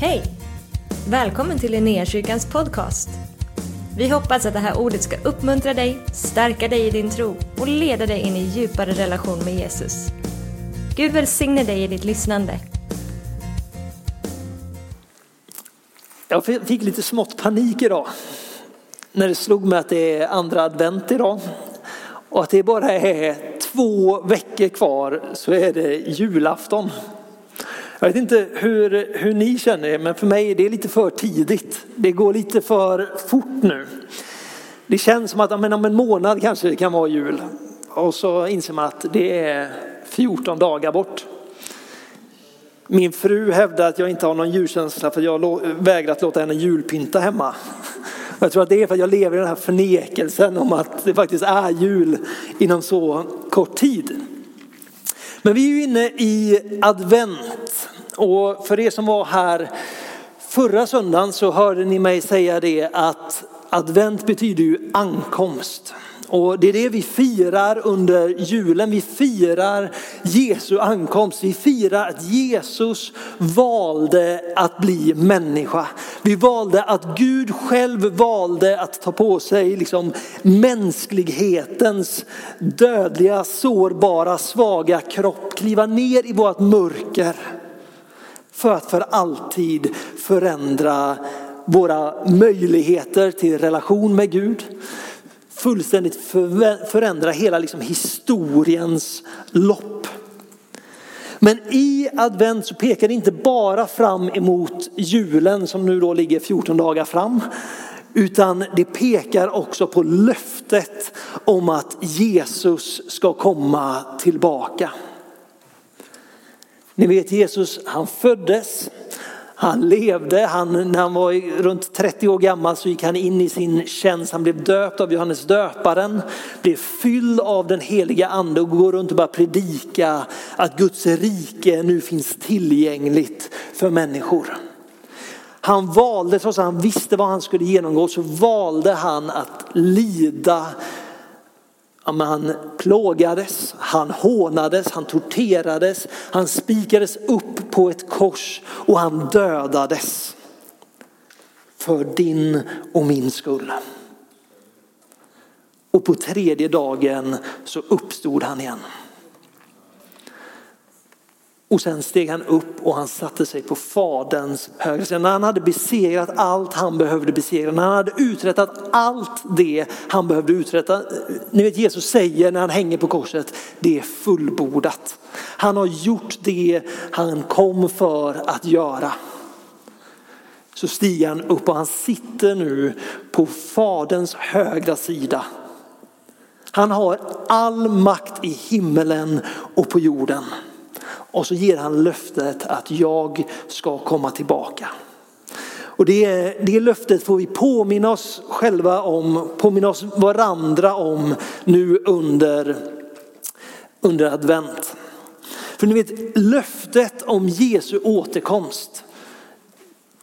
Hej! Välkommen till Linnéakyrkans podcast. Vi hoppas att det här ordet ska uppmuntra dig, stärka dig i din tro och leda dig in i djupare relation med Jesus. Gud välsigne dig i ditt lyssnande. Jag fick lite smått panik idag när det slog mig att det är andra advent idag och att det bara är två veckor kvar så är det julafton. Jag vet inte hur, hur ni känner det, men för mig är det lite för tidigt. Det går lite för fort nu. Det känns som att men om en månad kanske det kan vara jul. Och så inser man att det är 14 dagar bort. Min fru hävdar att jag inte har någon julkänsla för jag vägrat låta henne julpynta hemma. Jag tror att det är för att jag lever i den här förnekelsen om att det faktiskt är jul inom så kort tid. Men vi är ju inne i advent och för er som var här förra söndagen så hörde ni mig säga det att advent betyder ju ankomst. Och det är det vi firar under julen. Vi firar Jesu ankomst. Vi firar att Jesus valde att bli människa. Vi valde att Gud själv valde att ta på sig liksom mänsklighetens dödliga, sårbara, svaga kropp. Kliva ner i vårt mörker för att för alltid förändra våra möjligheter till relation med Gud fullständigt förändra hela liksom historiens lopp. Men i advent så pekar det inte bara fram emot julen som nu då ligger 14 dagar fram. Utan det pekar också på löftet om att Jesus ska komma tillbaka. Ni vet Jesus, han föddes, han levde, han, när han var runt 30 år gammal så gick han in i sin tjänst. Han blev döpt av Johannes döparen, blev fylld av den heliga ande och går runt och bara predika att Guds rike nu finns tillgängligt för människor. Han valde, trots att han visste vad han skulle genomgå, så valde han att lida han plågades, han hånades, han torterades, han spikades upp på ett kors och han dödades. För din och min skull. Och på tredje dagen så uppstod han igen. Och sen steg han upp och han satte sig på faderns högra sida. När han hade besegrat allt han behövde besegra, när han hade uträttat allt det han behövde uträtta. Ni vet Jesus säger när han hänger på korset, det är fullbordat. Han har gjort det han kom för att göra. Så stiger han upp och han sitter nu på faderns högra sida. Han har all makt i himmelen och på jorden. Och så ger han löftet att jag ska komma tillbaka. Och det, det löftet får vi påminna oss själva om, påminna oss varandra om nu under, under advent. För ni vet löftet om Jesu återkomst,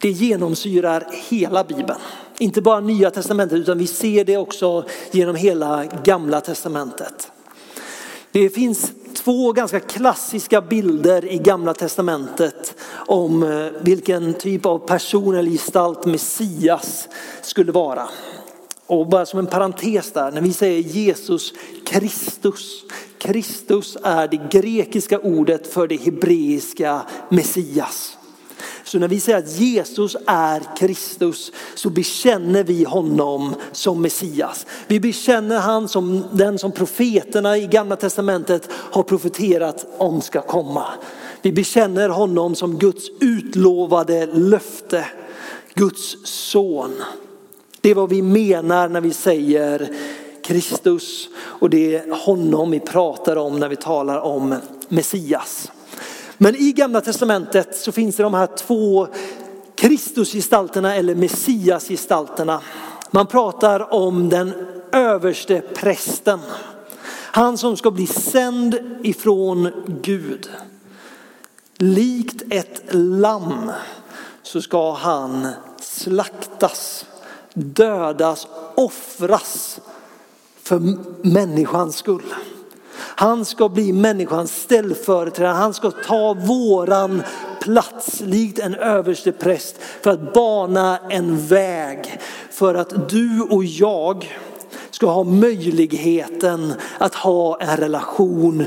det genomsyrar hela Bibeln. Inte bara nya testamentet utan vi ser det också genom hela gamla testamentet. Det finns två ganska klassiska bilder i gamla testamentet om eh, vilken typ av person eller gestalt Messias skulle vara. Och bara som en parentes där, när vi säger Jesus Kristus. Kristus är det grekiska ordet för det hebreiska Messias. Så när vi säger att Jesus är Kristus så bekänner vi honom som Messias. Vi bekänner han som den som profeterna i gamla testamentet har profeterat om ska komma. Vi bekänner honom som Guds utlovade löfte, Guds son. Det är vad vi menar när vi säger Kristus och det är honom vi pratar om när vi talar om Messias. Men i gamla testamentet så finns det de här två Kristusgestalterna eller Messiasgestalterna. Man pratar om den överste prästen. Han som ska bli sänd ifrån Gud. Likt ett lamm så ska han slaktas, dödas, offras för människans skull. Han ska bli människans ställföreträdare. Han ska ta våran plats likt en överstepräst för att bana en väg för att du och jag ska ha möjligheten att ha en relation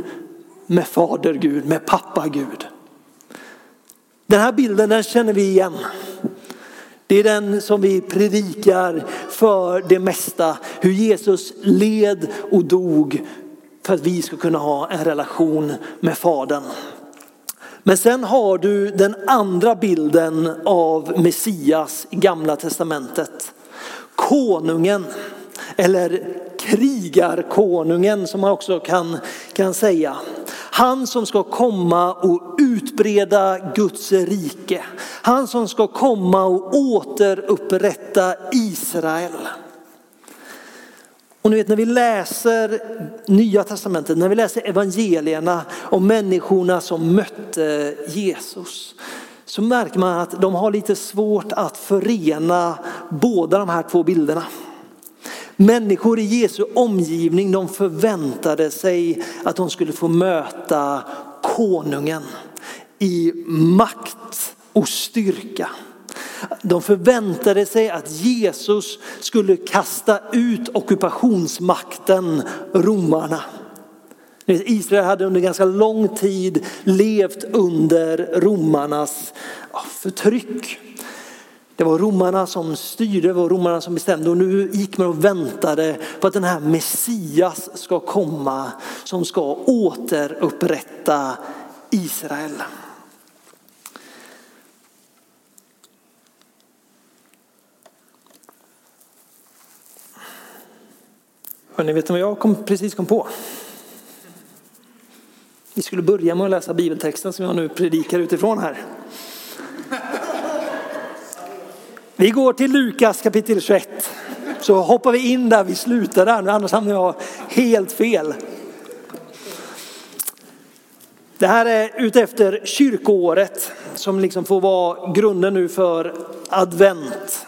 med Fader Gud, med pappa Gud. Den här bilden den känner vi igen. Det är den som vi predikar för det mesta. Hur Jesus led och dog för att vi ska kunna ha en relation med Fadern. Men sen har du den andra bilden av Messias i gamla testamentet. Konungen eller krigarkonungen som man också kan, kan säga. Han som ska komma och utbreda Guds rike. Han som ska komma och återupprätta Israel. Och ni vet när vi läser nya testamentet, när vi läser evangelierna om människorna som mötte Jesus. Så märker man att de har lite svårt att förena båda de här två bilderna. Människor i Jesu omgivning de förväntade sig att de skulle få möta konungen i makt och styrka. De förväntade sig att Jesus skulle kasta ut ockupationsmakten romarna. Israel hade under ganska lång tid levt under romarnas förtryck. Det var romarna som styrde, det var romarna som bestämde och nu gick man och väntade på att den här Messias ska komma som ska återupprätta Israel. Ni vet vad jag kom, precis kom på? Vi skulle börja med att läsa bibeltexten som jag nu predikar utifrån här. Vi går till Lukas kapitel 21. Så hoppar vi in där vi slutar där. annars hamnar jag helt fel. Det här är utefter kyrkoåret som liksom får vara grunden nu för advent.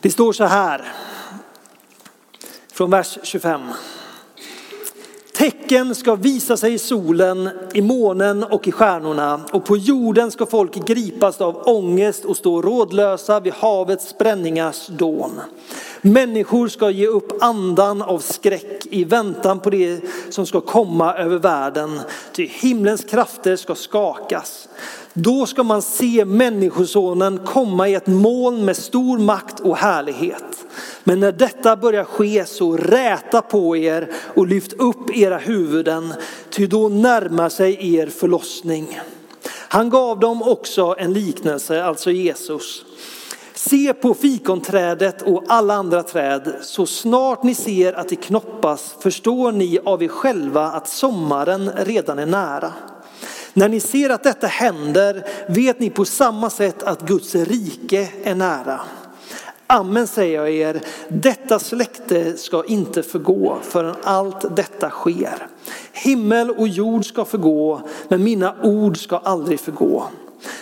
Det står så här från vers 25. Tecken ska visa sig i solen, i månen och i stjärnorna och på jorden ska folk gripas av ångest och stå rådlösa vid havets spränningars dån. Människor ska ge upp andan av skräck i väntan på det som ska komma över världen, ty himlens krafter ska skakas. Då ska man se människosonen komma i ett moln med stor makt och härlighet. Men när detta börjar ske så räta på er och lyft upp era huvuden, ty då närmar sig er förlossning. Han gav dem också en liknelse, alltså Jesus. Se på fikonträdet och alla andra träd. Så snart ni ser att det knoppas förstår ni av er själva att sommaren redan är nära. När ni ser att detta händer vet ni på samma sätt att Guds rike är nära. Amen säger jag er, detta släkte ska inte förgå förrän allt detta sker. Himmel och jord ska förgå, men mina ord ska aldrig förgå.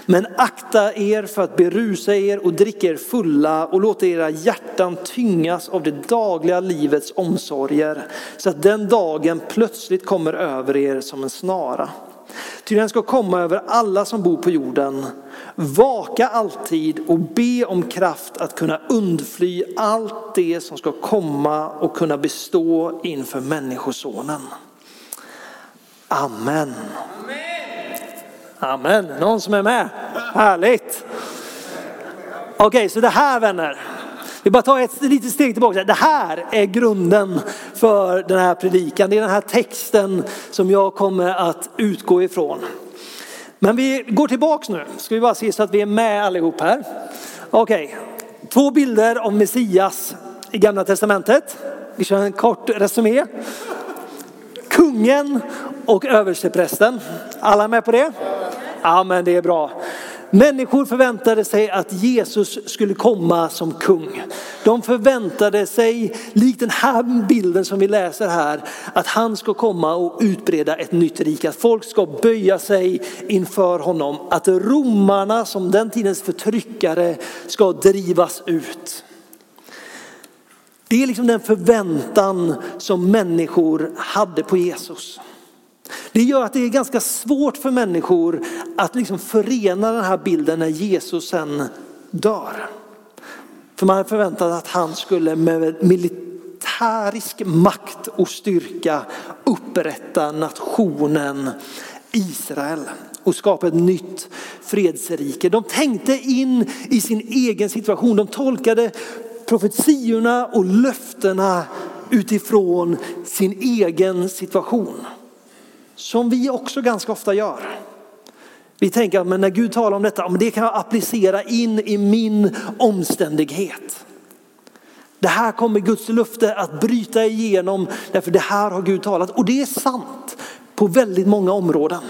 Men akta er för att berusa er och dricka er fulla och låta era hjärtan tyngas av det dagliga livets omsorger så att den dagen plötsligt kommer över er som en snara. Ty den ska komma över alla som bor på jorden. Vaka alltid och be om kraft att kunna undfly allt det som ska komma och kunna bestå inför Människosonen. Amen. Amen. Någon som är med? Härligt. Okej, okay, så det här vänner. Vi bara tar ett litet steg tillbaka. Det här är grunden för den här predikan. Det är den här texten som jag kommer att utgå ifrån. Men vi går tillbaks nu. Ska vi bara se så att vi är med allihop här. Okej, okay. två bilder av Messias i gamla testamentet. Vi kör en kort resumé. Kungen och översteprästen. Alla med på det? Ja men det är bra. Människor förväntade sig att Jesus skulle komma som kung. De förväntade sig, likt den här bilden som vi läser här, att han ska komma och utbreda ett nytt rike. Att folk ska böja sig inför honom. Att romarna som den tidens förtryckare ska drivas ut. Det är liksom den förväntan som människor hade på Jesus. Det gör att det är ganska svårt för människor att liksom förena den här bilden när Jesus sen dör. För man förväntade att han skulle med militärisk makt och styrka upprätta nationen Israel och skapa ett nytt fredsrike. De tänkte in i sin egen situation. De tolkade profetiorna och löftena utifrån sin egen situation. Som vi också ganska ofta gör. Vi tänker att när Gud talar om detta, det kan jag applicera in i min omständighet. Det här kommer Guds löfte att bryta igenom därför det här har Gud talat. Och det är sant på väldigt många områden.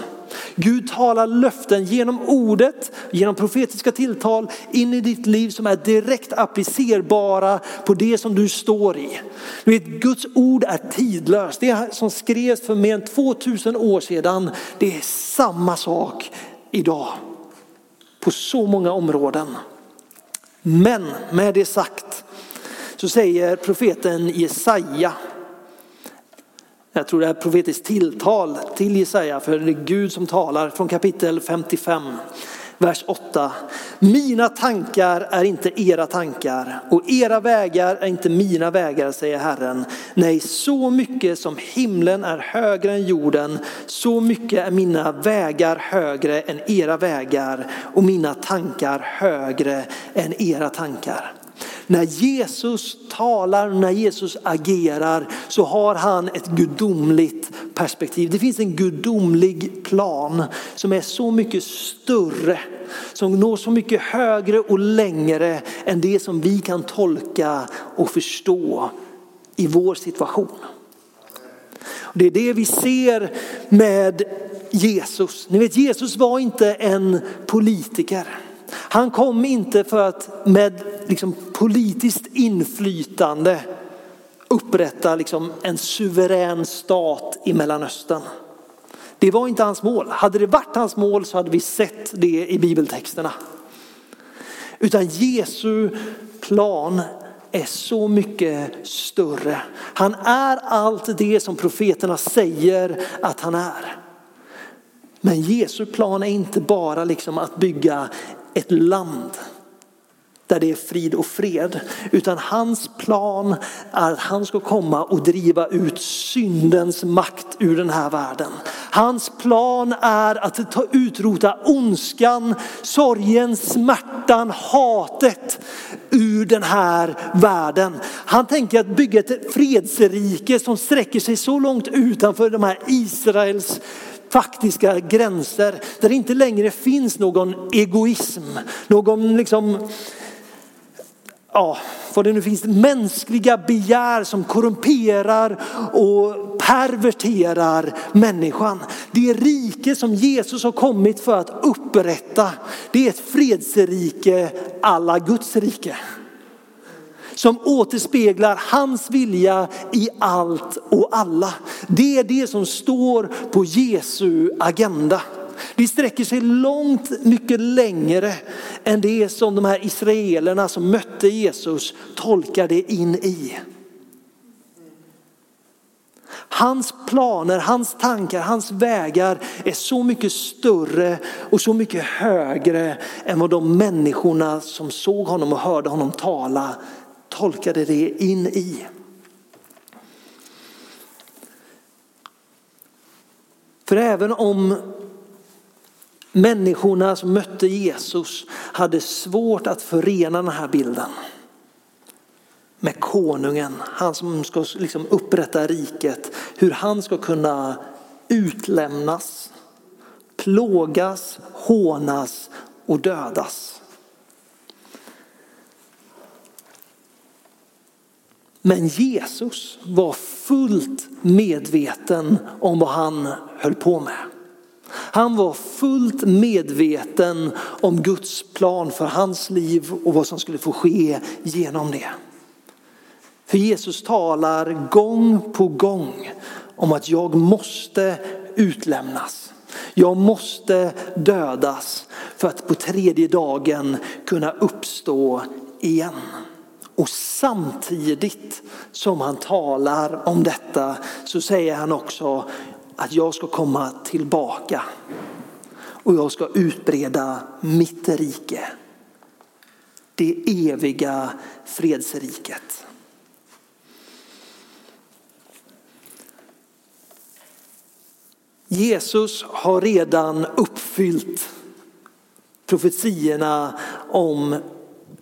Gud talar löften genom ordet, genom profetiska tilltal in i ditt liv som är direkt applicerbara på det som du står i. Du vet, Guds ord är tidlöst. Det som skrevs för mer än 2000 år sedan, det är samma sak idag. På så många områden. Men med det sagt så säger profeten Jesaja jag tror det är profetiskt tilltal till Jesaja, för det är Gud som talar från kapitel 55, vers 8. Mina tankar är inte era tankar och era vägar är inte mina vägar, säger Herren. Nej, så mycket som himlen är högre än jorden, så mycket är mina vägar högre än era vägar och mina tankar högre än era tankar. När Jesus talar, när Jesus agerar så har han ett gudomligt perspektiv. Det finns en gudomlig plan som är så mycket större, som når så mycket högre och längre än det som vi kan tolka och förstå i vår situation. Det är det vi ser med Jesus. Ni vet Jesus var inte en politiker. Han kom inte för att med liksom politiskt inflytande upprätta liksom en suverän stat i Mellanöstern. Det var inte hans mål. Hade det varit hans mål så hade vi sett det i bibeltexterna. Utan Jesu plan är så mycket större. Han är allt det som profeterna säger att han är. Men Jesu plan är inte bara liksom att bygga ett land där det är frid och fred. Utan hans plan är att han ska komma och driva ut syndens makt ur den här världen. Hans plan är att ta utrota ondskan, sorgen, smärtan, hatet ur den här världen. Han tänker att bygga ett fredsrike som sträcker sig så långt utanför de här Israels faktiska gränser där det inte längre finns någon egoism, någon liksom ja, vad det nu finns, mänskliga begär som korrumperar och perverterar människan. Det rike som Jesus har kommit för att upprätta, det är ett fredsrike alla Guds rike. Som återspeglar hans vilja i allt och alla. Det är det som står på Jesu agenda. Det sträcker sig långt mycket längre än det som de här israelerna som mötte Jesus tolkade in i. Hans planer, hans tankar, hans vägar är så mycket större och så mycket högre än vad de människorna som såg honom och hörde honom tala tolkade det in i. För även om Människorna som mötte Jesus hade svårt att förena den här bilden med konungen, han som ska liksom upprätta riket, hur han ska kunna utlämnas, plågas, hånas och dödas. Men Jesus var fullt medveten om vad han höll på med. Han var fullt medveten om Guds plan för hans liv och vad som skulle få ske genom det. För Jesus talar gång på gång om att jag måste utlämnas. Jag måste dödas för att på tredje dagen kunna uppstå igen. Och samtidigt som han talar om detta så säger han också att jag ska komma tillbaka och jag ska utbreda mitt rike. Det eviga fredsriket. Jesus har redan uppfyllt profetierna om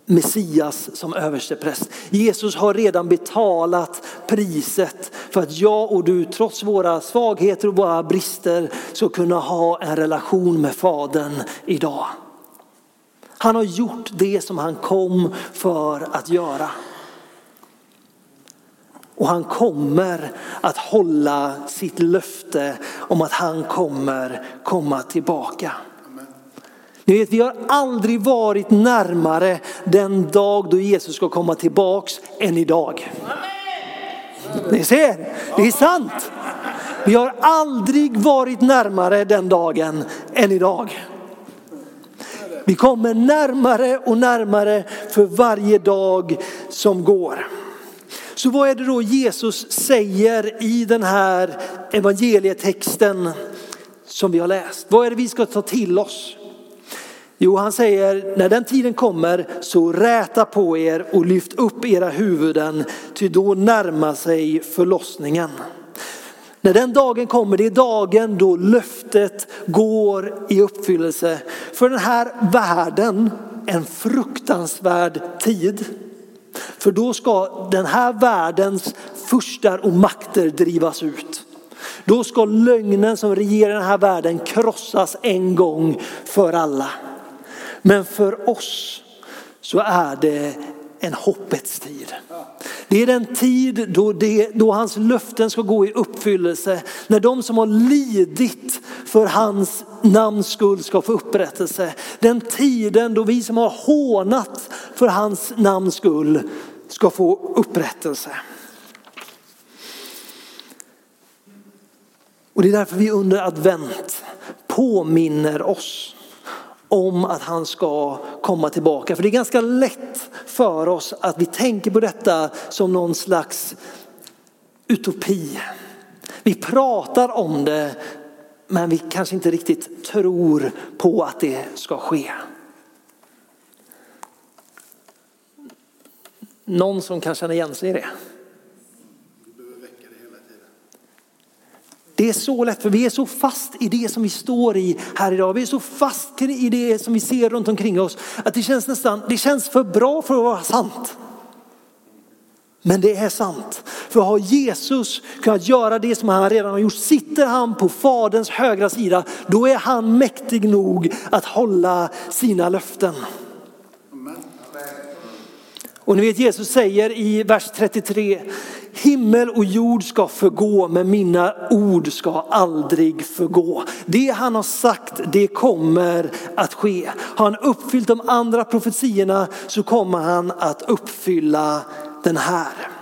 Messias som överstepräst. Jesus har redan betalat priset för att jag och du trots våra svagheter och våra brister ska kunna ha en relation med Fadern idag. Han har gjort det som han kom för att göra. Och han kommer att hålla sitt löfte om att han kommer komma tillbaka. Ni vet, vi har aldrig varit närmare den dag då Jesus ska komma tillbaks än idag. Ni ser, det är sant. Vi har aldrig varit närmare den dagen än idag. Vi kommer närmare och närmare för varje dag som går. Så vad är det då Jesus säger i den här evangelietexten som vi har läst? Vad är det vi ska ta till oss? Jo, han säger när den tiden kommer så räta på er och lyft upp era huvuden ty då närmar sig förlossningen. När den dagen kommer, det är dagen då löftet går i uppfyllelse. För den här världen en fruktansvärd tid. För då ska den här världens furstar och makter drivas ut. Då ska lögnen som regerar den här världen krossas en gång för alla. Men för oss så är det en hoppets tid. Det är den tid då, det, då hans löften ska gå i uppfyllelse. När de som har lidit för hans namns skull ska få upprättelse. Den tiden då vi som har hånat för hans namns skull ska få upprättelse. Och det är därför vi under advent påminner oss om att han ska komma tillbaka. För det är ganska lätt för oss att vi tänker på detta som någon slags utopi. Vi pratar om det men vi kanske inte riktigt tror på att det ska ske. Någon som kan känna igen sig i det? Det är så lätt för vi är så fast i det som vi står i här idag. Vi är så fast i det som vi ser runt omkring oss att det känns nästan, det känns för bra för att vara sant. Men det är sant. För har Jesus kunnat göra det som han redan har gjort, sitter han på faderns högra sida, då är han mäktig nog att hålla sina löften. Och ni vet Jesus säger i vers 33, himmel och jord ska förgå men mina ord ska aldrig förgå. Det han har sagt det kommer att ske. Har han uppfyllt de andra profetiorna så kommer han att uppfylla den här.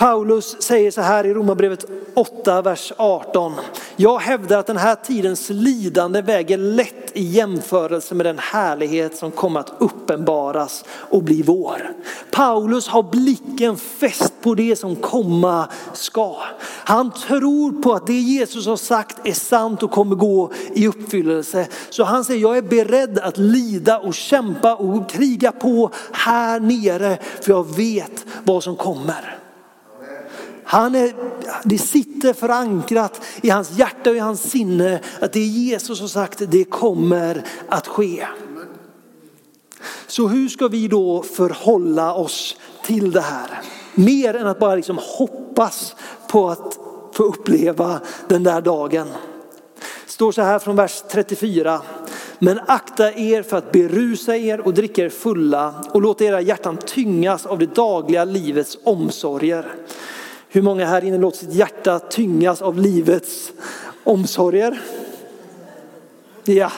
Paulus säger så här i Romarbrevet 8, vers 18. Jag hävdar att den här tidens lidande väger lätt i jämförelse med den härlighet som kommer att uppenbaras och bli vår. Paulus har blicken fäst på det som komma ska. Han tror på att det Jesus har sagt är sant och kommer gå i uppfyllelse. Så han säger jag är beredd att lida och kämpa och kriga på här nere för jag vet vad som kommer. Han är, det sitter förankrat i hans hjärta och i hans sinne att det Jesus har sagt det kommer att ske. Så hur ska vi då förhålla oss till det här? Mer än att bara liksom hoppas på att få uppleva den där dagen. Det står så här från vers 34. Men akta er för att berusa er och dricka er fulla och låta era hjärtan tyngas av det dagliga livets omsorger. Hur många här inne låter sitt hjärta tyngas av livets omsorger? Ja.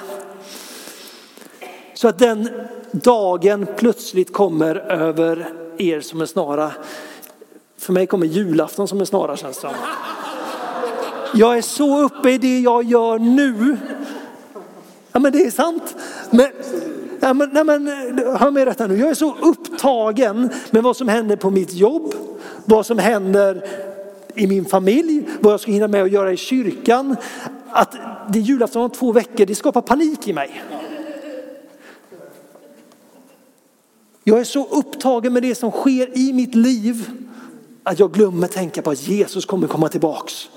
Så att den dagen plötsligt kommer över er som en snara. För mig kommer julafton som en snara känns det som. Jag är så uppe i det jag gör nu. Ja men det är sant. Men, nej men, nej, men, eh, hör mig rätt här nu. Jag är så upptagen med vad som händer på mitt jobb vad som händer i min familj, vad jag ska hinna med att göra i kyrkan. Att det är julafton om två veckor, det skapar panik i mig. Jag är så upptagen med det som sker i mitt liv att jag glömmer tänka på att Jesus kommer komma tillbaks.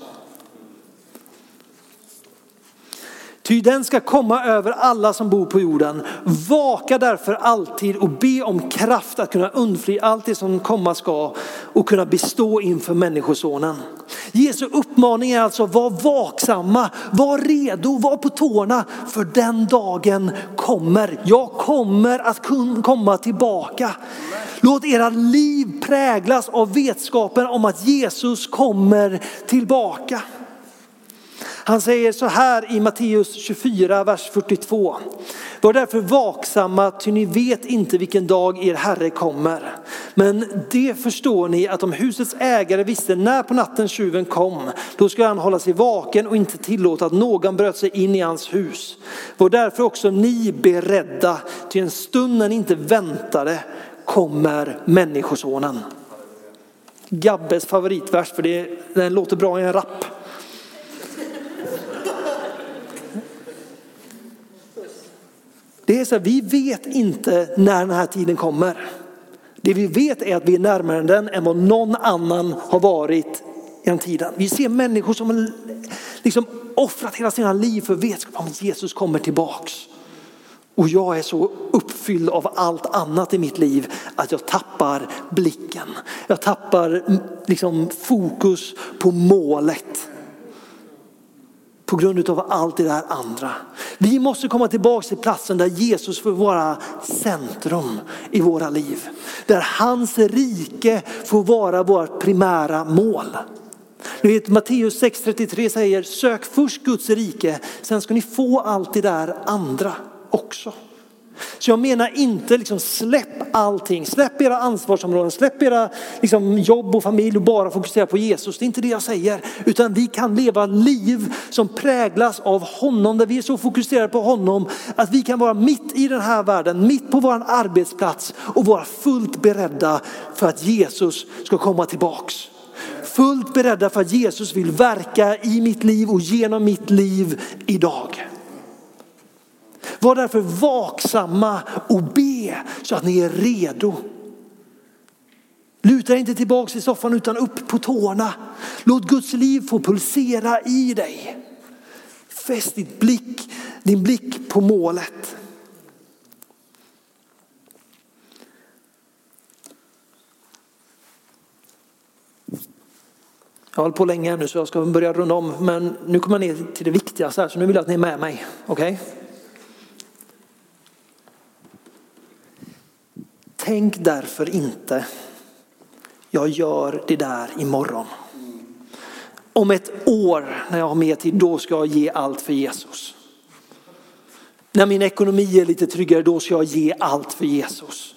Ty den ska komma över alla som bor på jorden. Vaka därför alltid och be om kraft att kunna undfly allt det som komma ska och kunna bestå inför människosonen. Jesu uppmaning är alltså var vaksamma, var redo, var på tårna för den dagen kommer. Jag kommer att komma tillbaka. Låt era liv präglas av vetskapen om att Jesus kommer tillbaka. Han säger så här i Matteus 24, vers 42. Var därför vaksamma, ty ni vet inte vilken dag er Herre kommer. Men det förstår ni att om husets ägare visste när på natten tjuven kom, då skulle han hålla sig vaken och inte tillåta att någon bröt sig in i hans hus. Var därför också ni beredda, till en stund när ni inte väntade kommer Människosonen. Gabbes favoritvers, för det, den låter bra i en rapp. Det är så här, vi vet inte när den här tiden kommer. Det vi vet är att vi är närmare den än vad någon annan har varit i den tiden. Vi ser människor som liksom offrat hela sina liv för vetskap om att Jesus kommer tillbaks. Och jag är så uppfylld av allt annat i mitt liv att jag tappar blicken. Jag tappar liksom fokus på målet på grund av allt det där andra. Vi måste komma tillbaka till platsen där Jesus får vara centrum i våra liv. Där hans rike får vara vårt primära mål. Ni vet Matteus 6.33 säger sök först Guds rike, sen ska ni få allt det där andra också. Så jag menar inte liksom släpp allting, släpp era ansvarsområden, släpp era liksom jobb och familj och bara fokusera på Jesus. Det är inte det jag säger, utan vi kan leva liv som präglas av honom, där vi är så fokuserade på honom att vi kan vara mitt i den här världen, mitt på vår arbetsplats och vara fullt beredda för att Jesus ska komma tillbaks. Fullt beredda för att Jesus vill verka i mitt liv och genom mitt liv idag. Var därför vaksamma och be så att ni är redo. Luta inte tillbaka i soffan utan upp på tårna. Låt Guds liv få pulsera i dig. Fäst din blick, din blick på målet. Jag har hållit på länge nu så jag ska börja runda om men nu kommer jag ner till det viktigaste här så nu vill jag att ni är med mig. Okej? Okay? Tänk därför inte, jag gör det där imorgon. Om ett år när jag har mer tid, då ska jag ge allt för Jesus. När min ekonomi är lite tryggare, då ska jag ge allt för Jesus.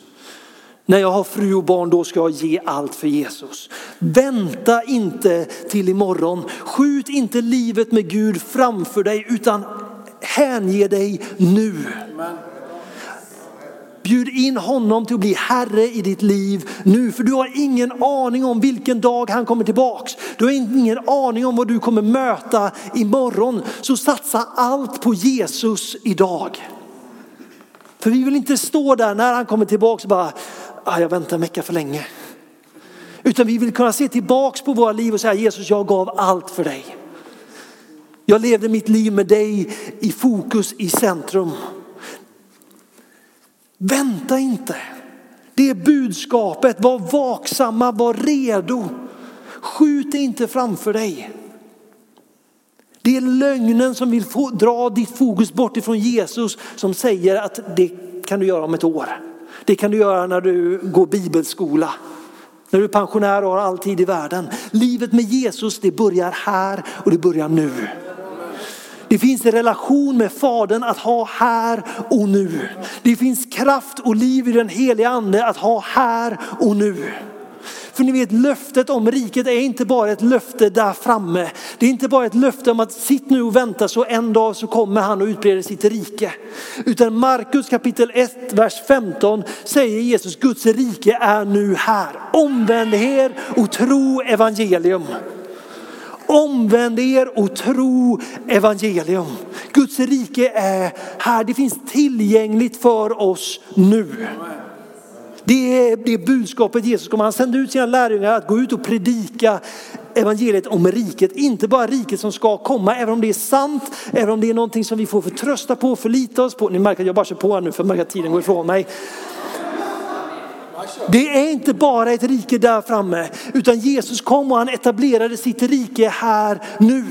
När jag har fru och barn, då ska jag ge allt för Jesus. Vänta inte till imorgon. Skjut inte livet med Gud framför dig, utan hänge dig nu. Bjud in honom till att bli Herre i ditt liv nu, för du har ingen aning om vilken dag han kommer tillbaks. Du har ingen aning om vad du kommer möta imorgon. Så satsa allt på Jesus idag. För vi vill inte stå där när han kommer tillbaks och bara, ah, jag väntar en vecka för länge. Utan vi vill kunna se tillbaks på våra liv och säga Jesus jag gav allt för dig. Jag levde mitt liv med dig i fokus, i centrum. Vänta inte. Det är budskapet. Var vaksamma, var redo. Skjut inte framför dig. Det är lögnen som vill få, dra ditt fokus bort ifrån Jesus som säger att det kan du göra om ett år. Det kan du göra när du går bibelskola. När du är pensionär och har all tid i världen. Livet med Jesus det börjar här och det börjar nu. Det finns en relation med Fadern att ha här och nu. Det finns kraft och liv i den heliga ande att ha här och nu. För ni vet löftet om riket är inte bara ett löfte där framme. Det är inte bara ett löfte om att sitt nu och vänta så en dag så kommer han och utbreder sitt rike. Utan Markus kapitel 1, vers 15 säger Jesus Guds rike är nu här. Omvänd er och tro evangelium. Omvänd er och tro evangelium. Guds rike är här, det finns tillgängligt för oss nu. Det är det budskapet Jesus kommer. Han sände ut sina lärjungar att gå ut och predika evangeliet om riket. Inte bara riket som ska komma, även om det är sant, även om det är någonting som vi får förtrösta på, förlita oss på. Ni märker att jag bara kör på här nu för jag märker att tiden går ifrån mig. Det är inte bara ett rike där framme, utan Jesus kom och han etablerade sitt rike här nu.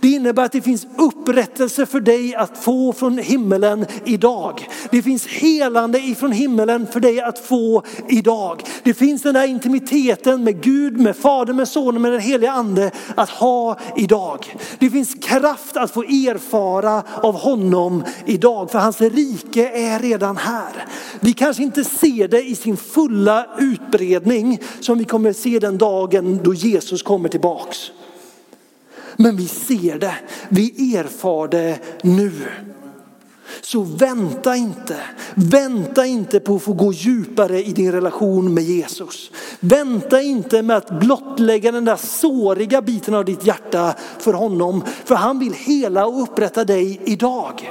Det innebär att det finns upprättelse för dig att få från himmelen idag. Det finns helande ifrån himmelen för dig att få idag. Det finns den där intimiteten med Gud, med Fadern, med Sonen, med den heliga Ande att ha idag. Det finns kraft att få erfara av honom idag, för hans rike är redan här. Vi kanske inte ser det i sin fulla fulla utbredning som vi kommer se den dagen då Jesus kommer tillbaks. Men vi ser det, vi erfar det nu. Så vänta inte, vänta inte på att få gå djupare i din relation med Jesus. Vänta inte med att blottlägga den där såriga biten av ditt hjärta för honom. För han vill hela och upprätta dig idag.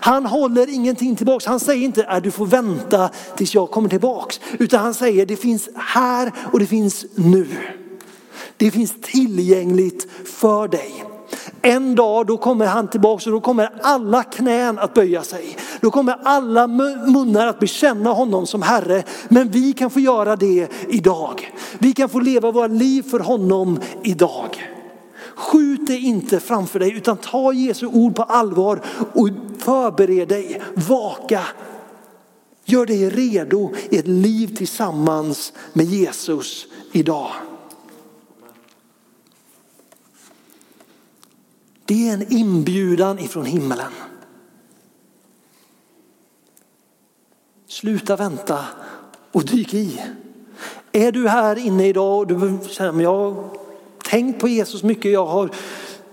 Han håller ingenting tillbaks. Han säger inte att du får vänta tills jag kommer tillbaks. Utan han säger det finns här och det finns nu. Det finns tillgängligt för dig. En dag då kommer han tillbaka och då kommer alla knän att böja sig. Då kommer alla munnar att bekänna honom som Herre. Men vi kan få göra det idag. Vi kan få leva våra liv för honom idag. Skjut det inte framför dig utan ta Jesu ord på allvar och förbered dig, vaka. Gör dig redo i ett liv tillsammans med Jesus idag. Det är en inbjudan ifrån himmelen. Sluta vänta och dyk i. Är du här inne idag och du känner jag har tänkt på Jesus mycket, jag har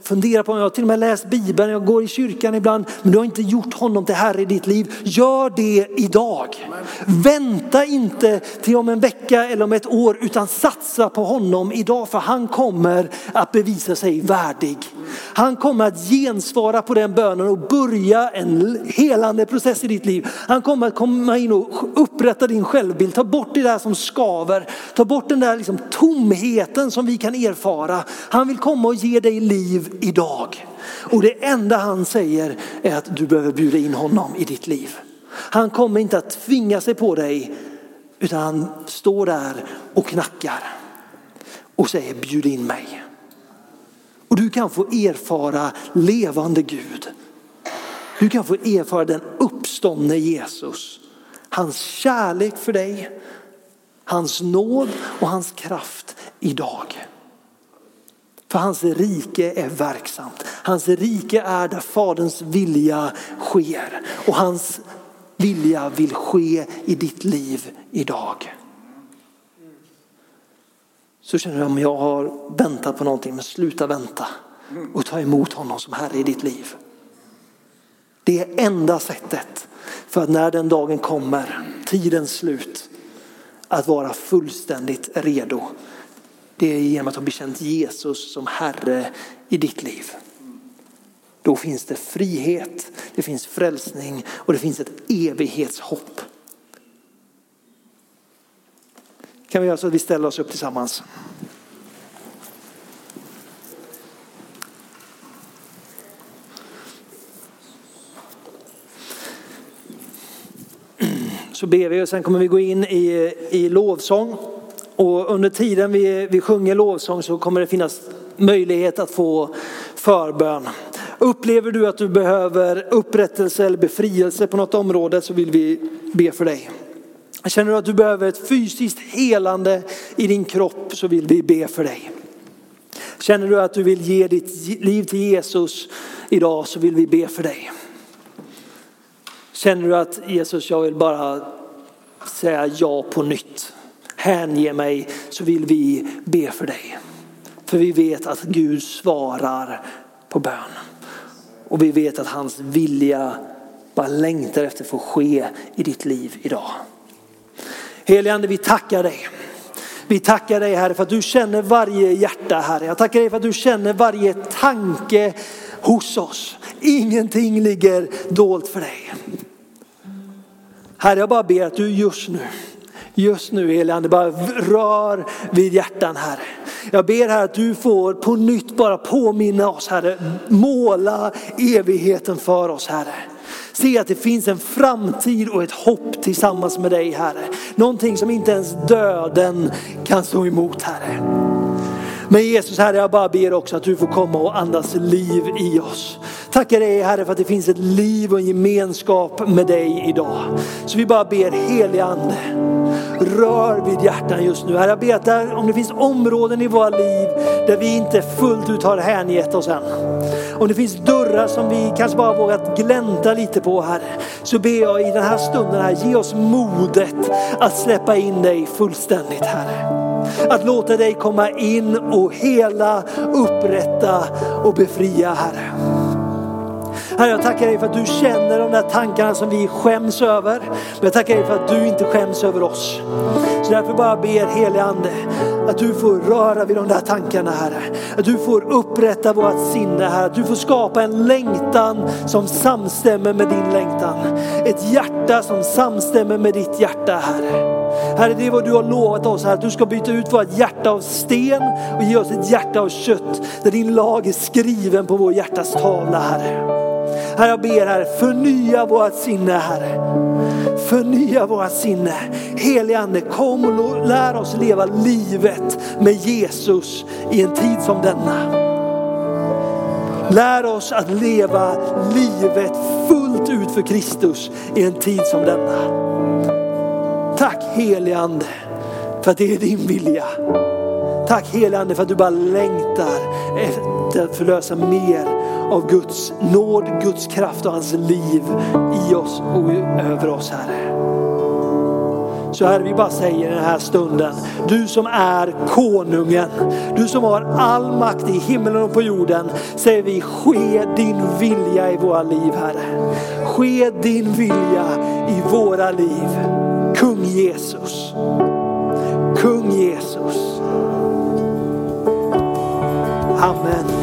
Fundera på, jag har till och med läst Bibeln, jag går i kyrkan ibland, men du har inte gjort honom till Herre i ditt liv. Gör det idag. Vänta inte till om en vecka eller om ett år, utan satsa på honom idag, för han kommer att bevisa sig värdig. Han kommer att gensvara på den bönen och börja en helande process i ditt liv. Han kommer att komma in och upprätta din självbild, ta bort det där som skaver, ta bort den där liksom tomheten som vi kan erfara. Han vill komma och ge dig liv idag. Och det enda han säger är att du behöver bjuda in honom i ditt liv. Han kommer inte att tvinga sig på dig utan han står där och knackar och säger bjud in mig. Och du kan få erfara levande Gud. Du kan få erfara den uppståndne Jesus. Hans kärlek för dig, hans nåd och hans kraft idag. För hans rike är verksamt. Hans rike är där faderns vilja sker. Och hans vilja vill ske i ditt liv idag. Så känner du om jag har väntat på någonting, men sluta vänta och ta emot honom som Herre i ditt liv. Det är enda sättet för att när den dagen kommer, tidens slut, att vara fullständigt redo. Det är genom att ha bekänt Jesus som Herre i ditt liv. Då finns det frihet, det finns frälsning och det finns ett evighetshopp. Kan vi göra så att vi ställer oss upp tillsammans. Så ber vi och sen kommer vi gå in i, i lovsång. Och under tiden vi, vi sjunger lovsång så kommer det finnas möjlighet att få förbön. Upplever du att du behöver upprättelse eller befrielse på något område så vill vi be för dig. Känner du att du behöver ett fysiskt helande i din kropp så vill vi be för dig. Känner du att du vill ge ditt liv till Jesus idag så vill vi be för dig. Känner du att Jesus, jag vill bara säga ja på nytt. Hänge mig så vill vi be för dig. För vi vet att Gud svarar på bön. Och vi vet att hans vilja bara längtar efter att få ske i ditt liv idag. Helige Ande, vi tackar dig. Vi tackar dig Herre för att du känner varje hjärta Herre. Jag tackar dig för att du känner varje tanke hos oss. Ingenting ligger dolt för dig. Herre jag bara ber att du just nu Just nu helige bara rör vid hjärtan Herre. Jag ber här att du får på nytt bara påminna oss Herre, måla evigheten för oss Herre. Se att det finns en framtid och ett hopp tillsammans med dig Herre. Någonting som inte ens döden kan stå emot Herre. Men Jesus Herre, jag bara ber också att du får komma och andas liv i oss. Tackar dig Herre för att det finns ett liv och en gemenskap med dig idag. Så vi bara ber helige Ande, rör vid hjärtan just nu. Herre, jag ber att om det finns områden i våra liv där vi inte fullt ut har hängett oss än. Om det finns dörrar som vi kanske bara vågat glänta lite på Herre. Så ber jag i den här stunden här, ge oss modet att släppa in dig fullständigt Herre. Att låta dig komma in och hela, upprätta och befria Herre. Herre, jag tackar dig för att du känner de där tankarna som vi skäms över. Men jag tackar dig för att du inte skäms över oss. Så därför bara ber helige Ande att du får röra vid de där tankarna Herre. Att du får upprätta vårt sinne Herre. Att du får skapa en längtan som samstämmer med din längtan. Ett hjärta som samstämmer med ditt hjärta Herre. Herre, det är vad du har lovat oss här, att du ska byta ut vårt hjärta av sten och ge oss ett hjärta av kött. Där din lag är skriven på vår hjärtas tavla, Herre. Herre, jag ber Herre, förnya vårt sinne Herre. Förnya vårt sinne. Helige Ande, kom och lär oss leva livet med Jesus i en tid som denna. Lär oss att leva livet fullt ut för Kristus i en tid som denna. Tack helige Ande för att det är din vilja. Tack helige Ande för att du bara längtar efter att förlösa mer av Guds nåd, Guds kraft och hans liv i oss och över oss Herre. Så Herre, vi bara säger i den här stunden, du som är konungen, du som har all makt i himlen och på jorden, säger vi ske din vilja i våra liv Herre. Ske din vilja i våra liv. Kung Jesus. Kung Jesus. Amen